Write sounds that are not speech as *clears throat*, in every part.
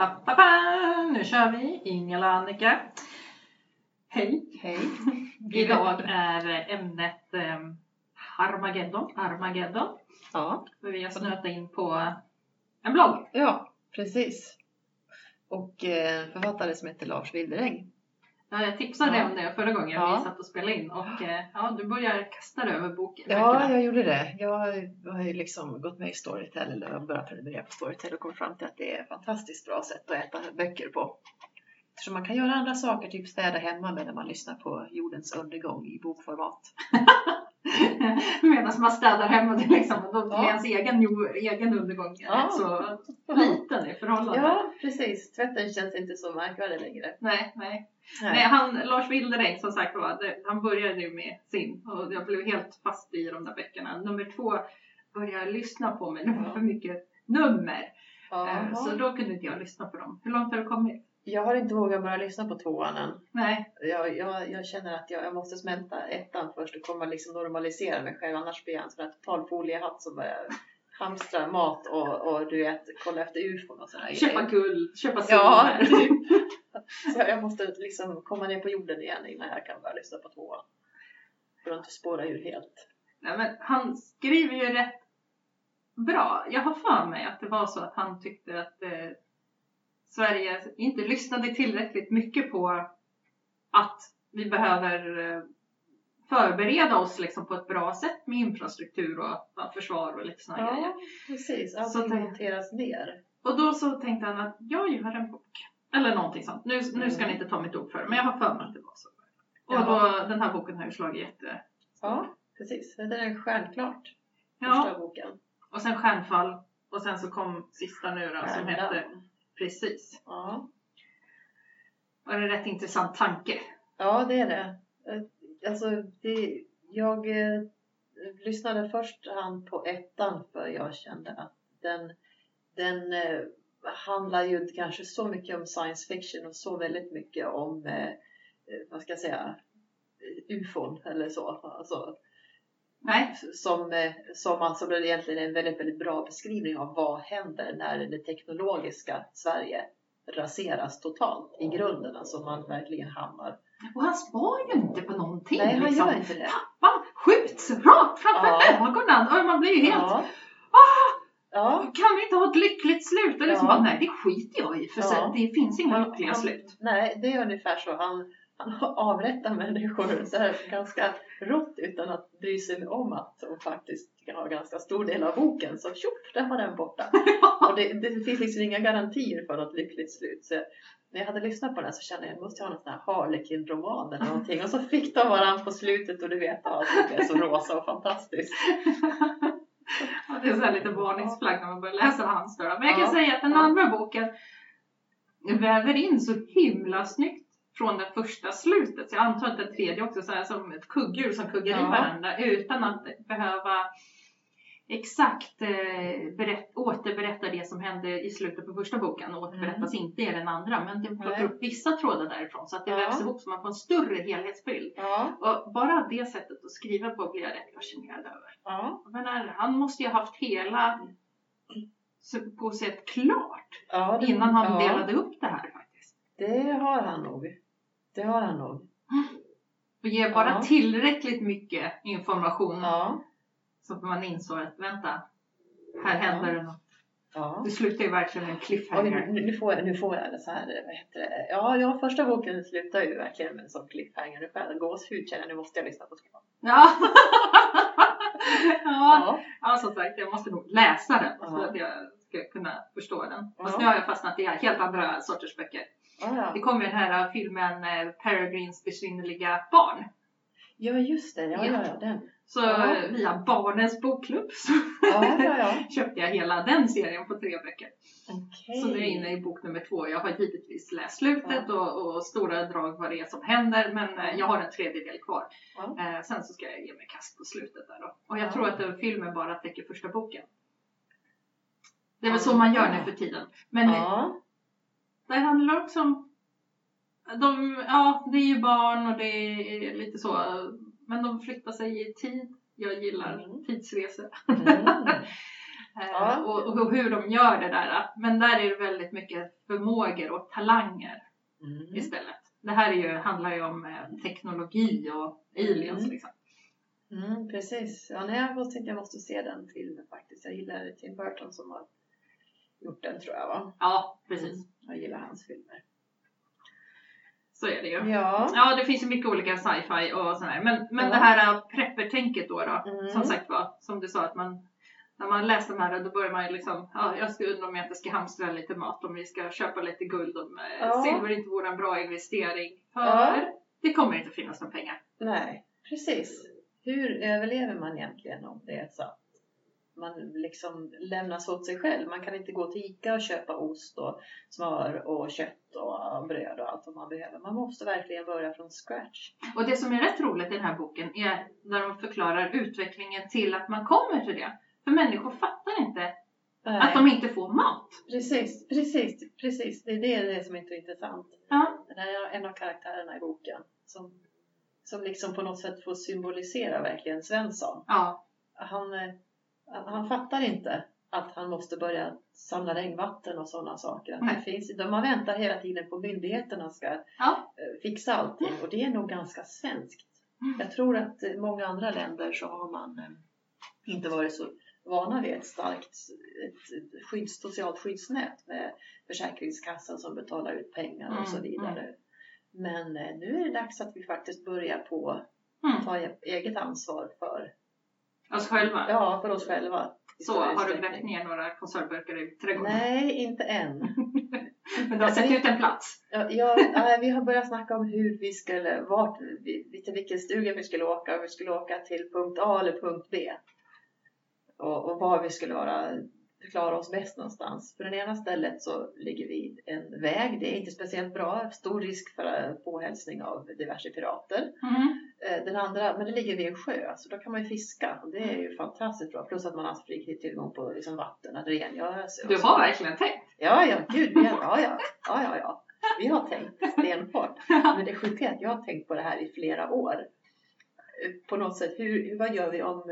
Pa, pa, pa. Nu kör vi! Ingela och Annika. Hej! Hej. Idag är ämnet eh, Armageddon. Armageddon. Ja, För vi har snöat in på en blogg. ja precis. Och eh, författare som heter Lars Wilderäng. Ja, Jag tipsade Ja. om det förra gången Ja. vi satt och spelade in och eh, ja, du börjar kasta dig över boken. Ja, jag gjorde det. Jag har ju liksom gått med i Storytel eller börjat prenumerera på Storytel och kommit fram till att det är ett fantastiskt bra sätt att äta böcker på. Eftersom man kan göra andra saker, typ städa hemma medan man lyssnar på jordens undergång i bokformat. *laughs* Medan man städar hemma, det liksom, då Ja. ens egen, egen undergång Ja. så liten i förhållande. Ja, precis. Tvätten känns inte så märkvärdig längre. Nej, nej. Nej, han, Lars Wilderäng som sagt var, det- han började nu med sin och jag blev helt fast i de där böckerna. Nummer två började jag lyssna på men det var för mycket nummer. Ja. Eh, Så då kunde inte jag lyssna på dem. Hur långt har du kommit? Jag har inte vågat börja lyssna på tvåan än. Nej, Jag, jag, jag känner att jag, jag måste smälta ettan först och komma liksom normalisera mig själv. Annars blir jag en sån här total foliehatt som börjar hamstra mat och, och du vet, kolla efter ufon och sådär köpa guld, köpa Ja, silver. typ. *laughs* Så jag måste liksom komma ner på jorden igen innan jag kan börja lyssna på tvåan. För att inte spåra ur helt. Nej, men han skriver ju rätt bra. Jag har för mig att det var så att han tyckte att eh, Sverige inte lyssnade tillräckligt mycket på att vi behöver eh, förbereda oss liksom på ett bra sätt med infrastruktur och ja, försvar och lite sådana grejer. Ja, precis. Så Allting det- monteras ner. Och då så tänkte han att jag gör en bok. Eller någonting sånt. Nu, nu ska ni inte ta mitt ord för det, men jag har för mig att det var så. Och Ja. då, den här boken har ju slagit jätte... Ja, precis. Det är stjärnklart. Ja, Första boken. och sen Stjärnfall. Och sen så kom sista nu då som hette Precis. Ja. Var det en rätt intressant tanke? Ja, det är det. Eh, Alltså, det, jag eh, lyssnade först hand på ettan för jag kände att den, den eh, handlar ju inte kanske så mycket om science fiction och så väldigt mycket om, eh, eh, vad ska jag säga, ufon eller så. Alltså, Nej. som, eh, som alltså egentligen en väldigt, väldigt bra beskrivning av vad händer när det teknologiska Sverige raseras totalt i grunden. Alltså man verkligen hamnar Och han spar ju inte på någonting. Nej, han liksom. gör inte det. Pappan skjuts rakt framför Ja. ögonen och man blir ju helt... Ja. Ah, Ja. kan vi inte ha ett lyckligt slut? Och liksom Ja. bara, nej det skiter jag i för Ja. det finns inga lyckliga han- slut. Nej, det är ungefär så. Han, han avrättar människor så här ganska rått utan att bry sig om att de faktiskt har ganska stor del av boken. Så tjopp, där var den borta. *laughs* Och det, det finns liksom inga garantier för något lyckligt slut. Så när jag hade lyssnat på den så kände jag att jag måste ha någon sån här Harlequin-roman eller någonting. Och så fick de varandra på slutet och du vet, allt är så rosa och fantastiskt. Ja, det är så lite varningsflagg när man börjar läsa hans då. Men jag kan Ja. säga att den andra boken väver in så himla snyggt från det första slutet. Så jag antar att den tredje också så här som ett kugghjul som kuggar i Ja. varandra utan att behöva exakt eh, berätt, återberätta det som hände i slutet på första boken. Återberättas inte i den andra men det plockar Nej. upp vissa trådar därifrån så att det Ja. vävs ihop så man får en större helhetsbild. Ja, Och bara det sättet att skriva på blir jag rätt fascinerad över. ja, menar, han måste ju ha haft hela på sätt klart ja det- innan han delade upp det här. Det har han nog. Det har han nog. Och ger bara Ja. tillräckligt mycket information Ja, så att man insåg att vänta, här händer det något. ja. Det slutar ju verkligen med en cliffhanger. nu, nu, får jag, nu får jag det så här, vad heter det? Ja, ja, första boken slutar ju verkligen med en sån cliffhanger. Nu får jag gåshud känner nu måste jag lyssna på tvåan. Ja. *laughs* ja. Ja, ja, som sagt, jag måste nog läsa den så Ja. att jag ska kunna förstå den. Ja. Fast nu har jag fastnat i helt andra sorters böcker. Ja, Det kom ju den här filmen eh, Peregrines besynnerliga barn. ja just det. Ja, Ja. ja, den. Så Ja. eh, via Barnens bokklubb så Ja, *laughs* köpte jag hela den serien på tre böcker. Okej. Så nu är jag inne i bok nummer två. Jag har givetvis läst slutet och, och stora drag vad det är som händer men eh, jag har en tredjedel kvar. Eh, sen så ska jag ge mig kast på slutet där då. Och jag Ja. tror att den filmen bara täcker första boken. Det är väl så man gör nu för tiden. Men det handlar också om de, ja, det är ju barn och det är lite så. Men de flyttar sig i tid. Jag gillar Mm. tidsresor. mm. *laughs* Eh, Ja. och, och hur de gör det där. Men där är det väldigt mycket förmågor och talanger Mm. istället. Det här är ju, handlar ju om eh, teknologi och aliens Mm. liksom. Mm, precis. Ja, nej, jag tänkte jag måste se den filmen faktiskt. Jag gillar Tim Burton som har gjort den tror jag va? Ja, precis. Jag gillar hans filmer. Så är det ju. Ja. Ja, det finns ju mycket olika sci-fi och sådär. Men, men Ja. det här äh, prepper-tänket då, då Mm. som sagt var, som du sa att man när man läser de här då börjar man ju liksom, ja, jag ska undra om jag inte ska hamstra lite mat, om vi ska köpa lite guld, om eh, Ja. silver inte vore en bra investering. För Ja. det kommer inte finnas några pengar. Nej, precis. Hur överlever man egentligen om det är så man liksom lämnas åt sig själv? Man kan inte gå till ICA och köpa ost och smör och kött och bröd och allt vad man behöver. Man måste verkligen börja från scratch. Och det som är rätt roligt i den här boken är när de förklarar utvecklingen till att man kommer till det. För människor fattar inte Nej. att de inte får mat. Precis, precis, precis. Det är det, det som är så intressant. Ja, Det är en av karaktärerna i boken som, som liksom på något sätt får symbolisera verkligen Svensson. ja, Han, eh, han fattar inte att han måste börja samla regnvatten och sådana saker. Att det Nej. finns, de man väntar hela tiden på myndigheterna ska ja. eh, fixa allting och det är nog ganska svenskt. Mm. Jag tror att i många andra länder så har man eh, inte varit så vana vid ett starkt ett skydds, socialt skyddsnät med Försäkringskassan som betalar ut pengar och så Mm, vidare. Men eh, nu är det dags att vi faktiskt börjar på Mm. ta e- eget ansvar för, Oss själva. ja, för oss själva. Så har du grävt ner några konservburkar i trädgården? Nej, inte än. *laughs* Men du har sett ut en plats? Ja, ja, vi har börjat snacka om hur vi skulle, vart, till vilken stuga vi skulle åka, om vi skulle åka till punkt A eller punkt B. Och, och var vi skulle vara, klara oss bäst någonstans. För det ena stället så ligger vi en väg, det är inte speciellt bra, stor risk för eh, påhälsning av diverse pirater. Mm. Eh, Den andra, men det ligger vid en sjö, så då kan man ju fiska och det är ju fantastiskt bra. Plus att man har fri tillgång på liksom, vatten att rengöra sig. Du har verkligen tänkt? Ja, ja, gud, vi har, ja, ja, ja, ja, ja. Vi har tänkt stenhårt. *laughs* Men det sjuka är att jag har tänkt på det här i flera år. Eh, På något sätt, hur, vad gör vi om,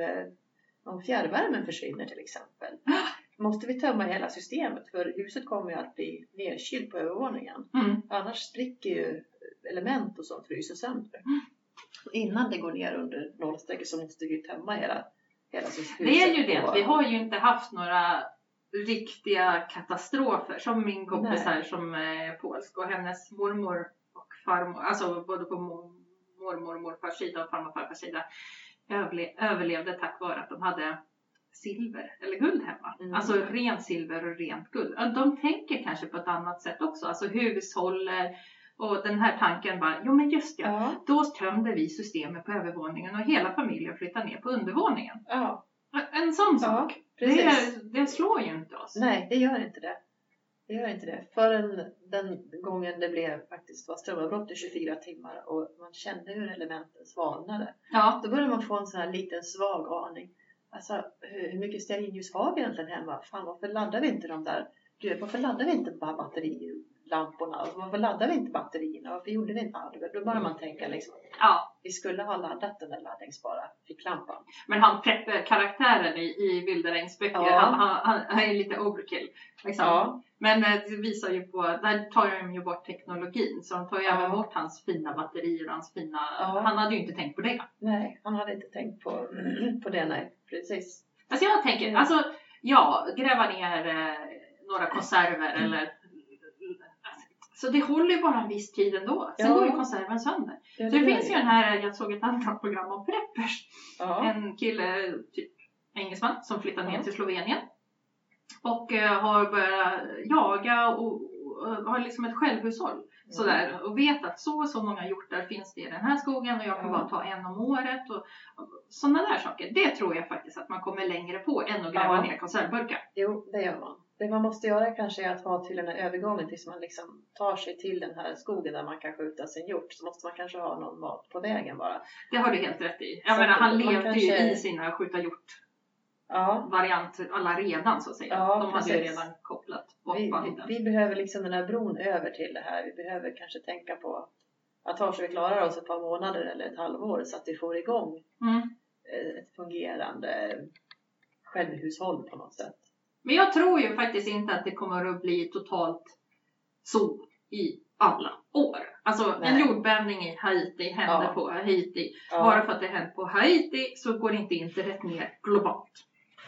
om fjärrvärmen försvinner till exempel? *gasps* Måste vi tömma hela systemet? För huset kommer ju att bli nedkylt på övervåningen. Mm. Annars spricker ju element och sånt fryser sönder. Och innan det går ner under nollstrecket så måste vi tömma hela, hela huset. Det är ju det att vi har ju inte haft några riktiga katastrofer som min kompis här som är polsk och hennes mormor och farmor, alltså både på mo- mormor och morfars sida och farmor och farfars sida överle- överlevde tack vare att de hade silver eller guld hemma. Mm. Alltså rent silver och rent guld. De tänker kanske på ett annat sätt också, alltså hushåller och den här tanken bara, jo men just ja, Ja, då tömde vi systemet på övervåningen och hela familjen flyttade ner på undervåningen. ja, En sån sak. precis. Det, det slår ju inte oss. Nej, det gör inte det. Det gör inte det. Förrän den gången det blev faktiskt var strömavbrott i 24 timmar och man kände hur elementen svalnade. Ja, Då började man få en sån här liten svag aning. Alltså hur hur mycket stearinljus har vi egentligen hemma? Fan varför laddar vi inte de där? Du, varför laddar vi inte bara batterilamporna? Varför laddar vi inte batterierna? Varför gjorde vi inte det? Då börjar man tänka liksom. ja. Vi skulle ha laddat den där laddningsbara ficklampan. Men han Prepper-karaktären i, i Wilderengs böcker, Ja. han, han, han, är lite overkill. Liksom. Ja, Men eh, det visar ju på, där tar de ju bort teknologin. Så de tar ju Ja. även bort hans fina batterier och hans fina... Ja. Han hade ju inte tänkt på det. nej, han hade inte tänkt på, *clears throat* på det, nej. Precis. Alltså jag tänker, alltså ja, gräva ner eh, några konserver Mm. eller... Så det håller ju bara en viss tid ändå. Sen Ja. går ju konserven sönder. Ja, Så det finns ju den här, jag såg ett annat program om preppers. Ja. En kille, typ engelsman, som flyttar ner till Slovenien. Och eh, har börjat jaga och, och har liksom ett självhushåll. Sådär, och vet att så och så många hjortar finns det i den här skogen och jag kan bara ta en om året. Och, och sådana där saker. Det tror jag faktiskt att man kommer längre på än att gräva ner konservburkar. Jo, det gör man. Det man måste göra kanske är att ha till den här övergången tills man liksom tar sig till den här skogen där man kan skjuta sin hjort. Så måste man kanske ha någon mat på vägen bara. Det har du helt rätt i. Jag Så menar, han levde ju kanske- i sina skjuta Ja, hjort-variant alla redan så att säga. Ja, De hade ju precis. redan kopplat bort vi, banden. vi behöver liksom den här bron över till det här. Vi behöver kanske tänka på att ta så vi klarar oss ett par månader eller ett halvår så att vi får igång Mm. ett fungerande självhushåll på något sätt. Men jag tror ju faktiskt inte att det kommer att bli totalt så i alla år. Alltså en Nej. jordbävning i Haiti händer Ja. på Haiti. Ja. Bara för att det händer på Haiti så går inte internet ner globalt.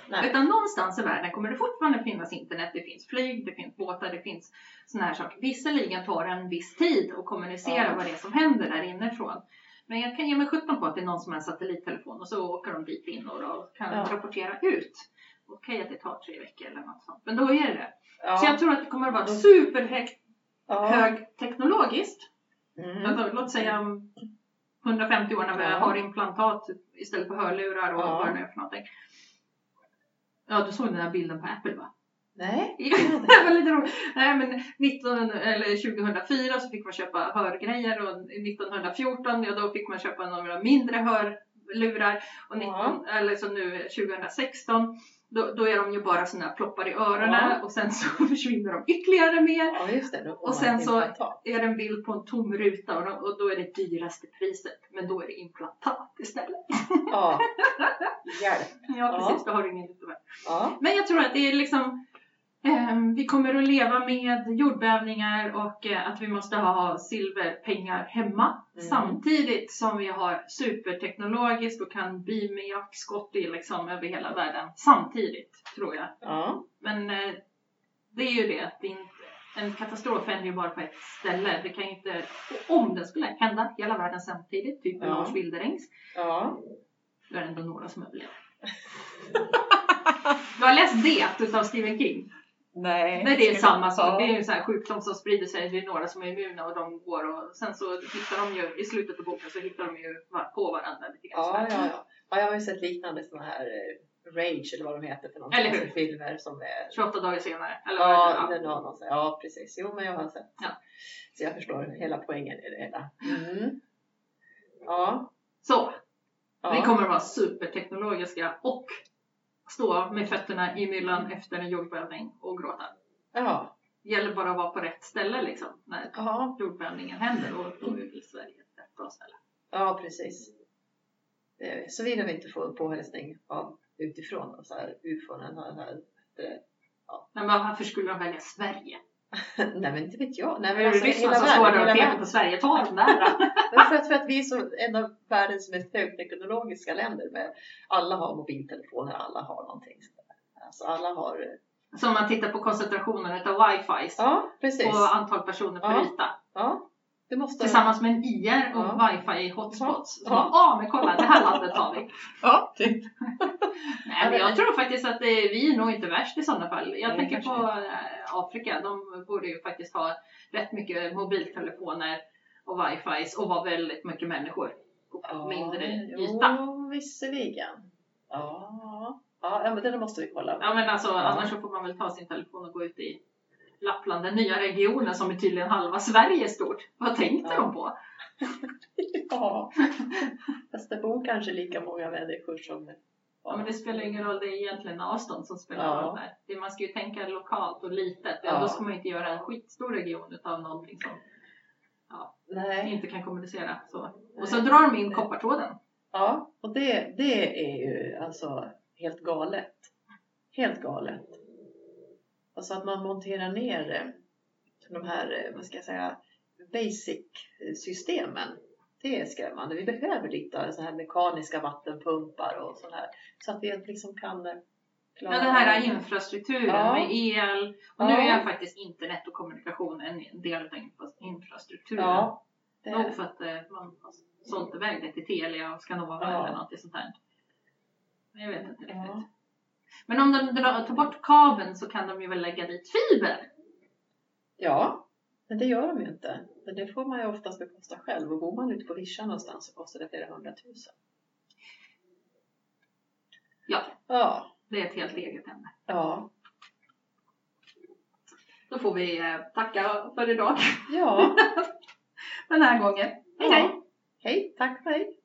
Nej. Utan någonstans i världen kommer det fortfarande finnas internet. Det finns flyg, det finns båtar, det finns såna här saker. Visserligen tar det en viss tid att kommunicera Ja. vad det är som händer där inifrån. Men jag kan ge mig sjutton på att det är någon som har en satellittelefon och så åker de dit in och kan Ja. rapportera ut. Okej att det tar tre veckor eller något sånt. Men då är det. Ja. Så jag tror att det kommer att vara superhögt ja. högteknologiskt. Mm. Alltså, låt säga om 150 år när vi Ja. har implantat istället för hörlurar och Ja. vad det nu är för någonting. Ja, du såg den här bilden på Apple va? Nej. *laughs* Ja, det var lite roligt. Nej, men 19, eller 2004 så fick man köpa hörgrejer och 1914 ja, då fick man köpa några mindre hörlurar. Och 19, eller så nu 2016 då, då är de ju bara sådana här ploppar i öronen Ja. och sen så *laughs* försvinner de ytterligare mer. Ja, det. Och sen så-. Är det en bild på en tom ruta och, då- och då är det dyraste priset. Men då är det implantat istället. Ja. *laughs* Ja precis, då har du ingen det. Ja. Men jag tror att det är liksom vi kommer att leva med jordbävningar och eh, att vi måste ha silverpengar hemma. Mm. Samtidigt som vi har superteknologiskt och kan beama jaktskott i liksom över hela världen. Samtidigt tror jag. Ja. Men eh, det är ju det att det inte, en katastrof händer ju bara på ett ställe. Det kan ju inte, om det skulle hända hela världen samtidigt, typ Ja. Lars Wilderängs, Ja. då är det ändå några som överlever. *laughs* Du har läst det utav Stephen King? Nej. Nej, det är samma sak. Ja. Det är ju en sån här sjukdom som sprider sig. Det är några som är immuna och de går och sen så hittar de ju i slutet av boken så hittar de ju på varandra lite grann. Ja, ja, ja. ja, jag har ju sett liknande sådana här eh, Rage eller vad de heter för någonting. Eller hur? Alltså filmer som är 28 dagar senare. Eller Ja, någon, någon, ja, precis. Jo, men jag har sett. Ja. Så jag förstår hela poängen i det hela. Mm. Ja. Så, ja. vi kommer att vara superteknologiska och stå med fötterna i myllan efter en jordbävning och gråta. Ja. Det gäller bara att vara på rätt ställe liksom när Ja. jordbävningen händer och då är Sverige ett rätt bra ställe. ja, precis. Det- Såvida vi inte får påhälsning av utifrån, så här ufon så här. Det- Men varför skulle de välja Sverige? *laughs* Nej, men inte vet jag. Nej, men det alltså, Ryssland som står där och pekar på Sverige? Ta den där! *laughs* Men för att, för att vi är så en av världens mest högteknologiska länder med alla har mobiltelefoner, alla har någonting. Alltså alla har, Så om man tittar på koncentrationen utav wifi ja precis. och antal personer per Ja. yta. Ja, det måste... Tillsammans med en IR och Ja. wifi hotspots. Så Ja. man, ja men kolla det här landet har vi. Ja, *laughs* typ. Nej, men jag tror faktiskt att det, vi är nog inte värst i sådana fall. Jag Nej, tänker på eh, Afrika. De borde ju faktiskt ha rätt mycket mobiltelefoner och wifi och vara väldigt mycket människor på mindre yta. Jo, visserligen. Ja. Ja, ja, men det måste vi kolla. Ja men alltså Ja. annars så får man väl ta sin telefon och gå ut i Lappland, den nya regionen som är tydligen halva Sverige stort. Vad tänkte Ja. de på? *laughs* Ja. Fast det bor kanske lika många människor som... Ja, men det spelar ingen roll, det är egentligen avstånd som spelar Ja. roll där. Det, man ska ju tänka lokalt och litet. Ja, Ja. Då ska man inte göra en skitstor region utav någonting som Nej. inte kan kommunicera. Så. Och så drar de in koppartråden. Ja, och det, det är ju alltså helt galet. Helt galet. Alltså att man monterar ner eh, de här, eh, vad ska jag säga, basic-systemen. Det är skrämmande. Vi behöver lite så här mekaniska vattenpumpar och sånt här. Så att vi liksom kan klara Ja, den här infrastrukturen Ja. med el. Och nu Ja. är faktiskt internet och kommunikation en del av infra- infrastrukturen. Ja, det Nog för att eh, man har sålt iväg det till Telia och Skanova Ja. eller något sånt där. Men jag vet inte riktigt. ja. Men om de tar bort kabeln så kan de ju väl lägga dit fiber? ja, men det gör de ju inte. Men det får man ju oftast bekosta själv. Och bor man ute på vischan någonstans så kostar det flera hundratusen. Ja, Ja, det är ett helt eget ämne. ja, Då får vi eh, tacka för idag ja. *laughs* den här gången. Hej hej! ja. Hej, tack för hej.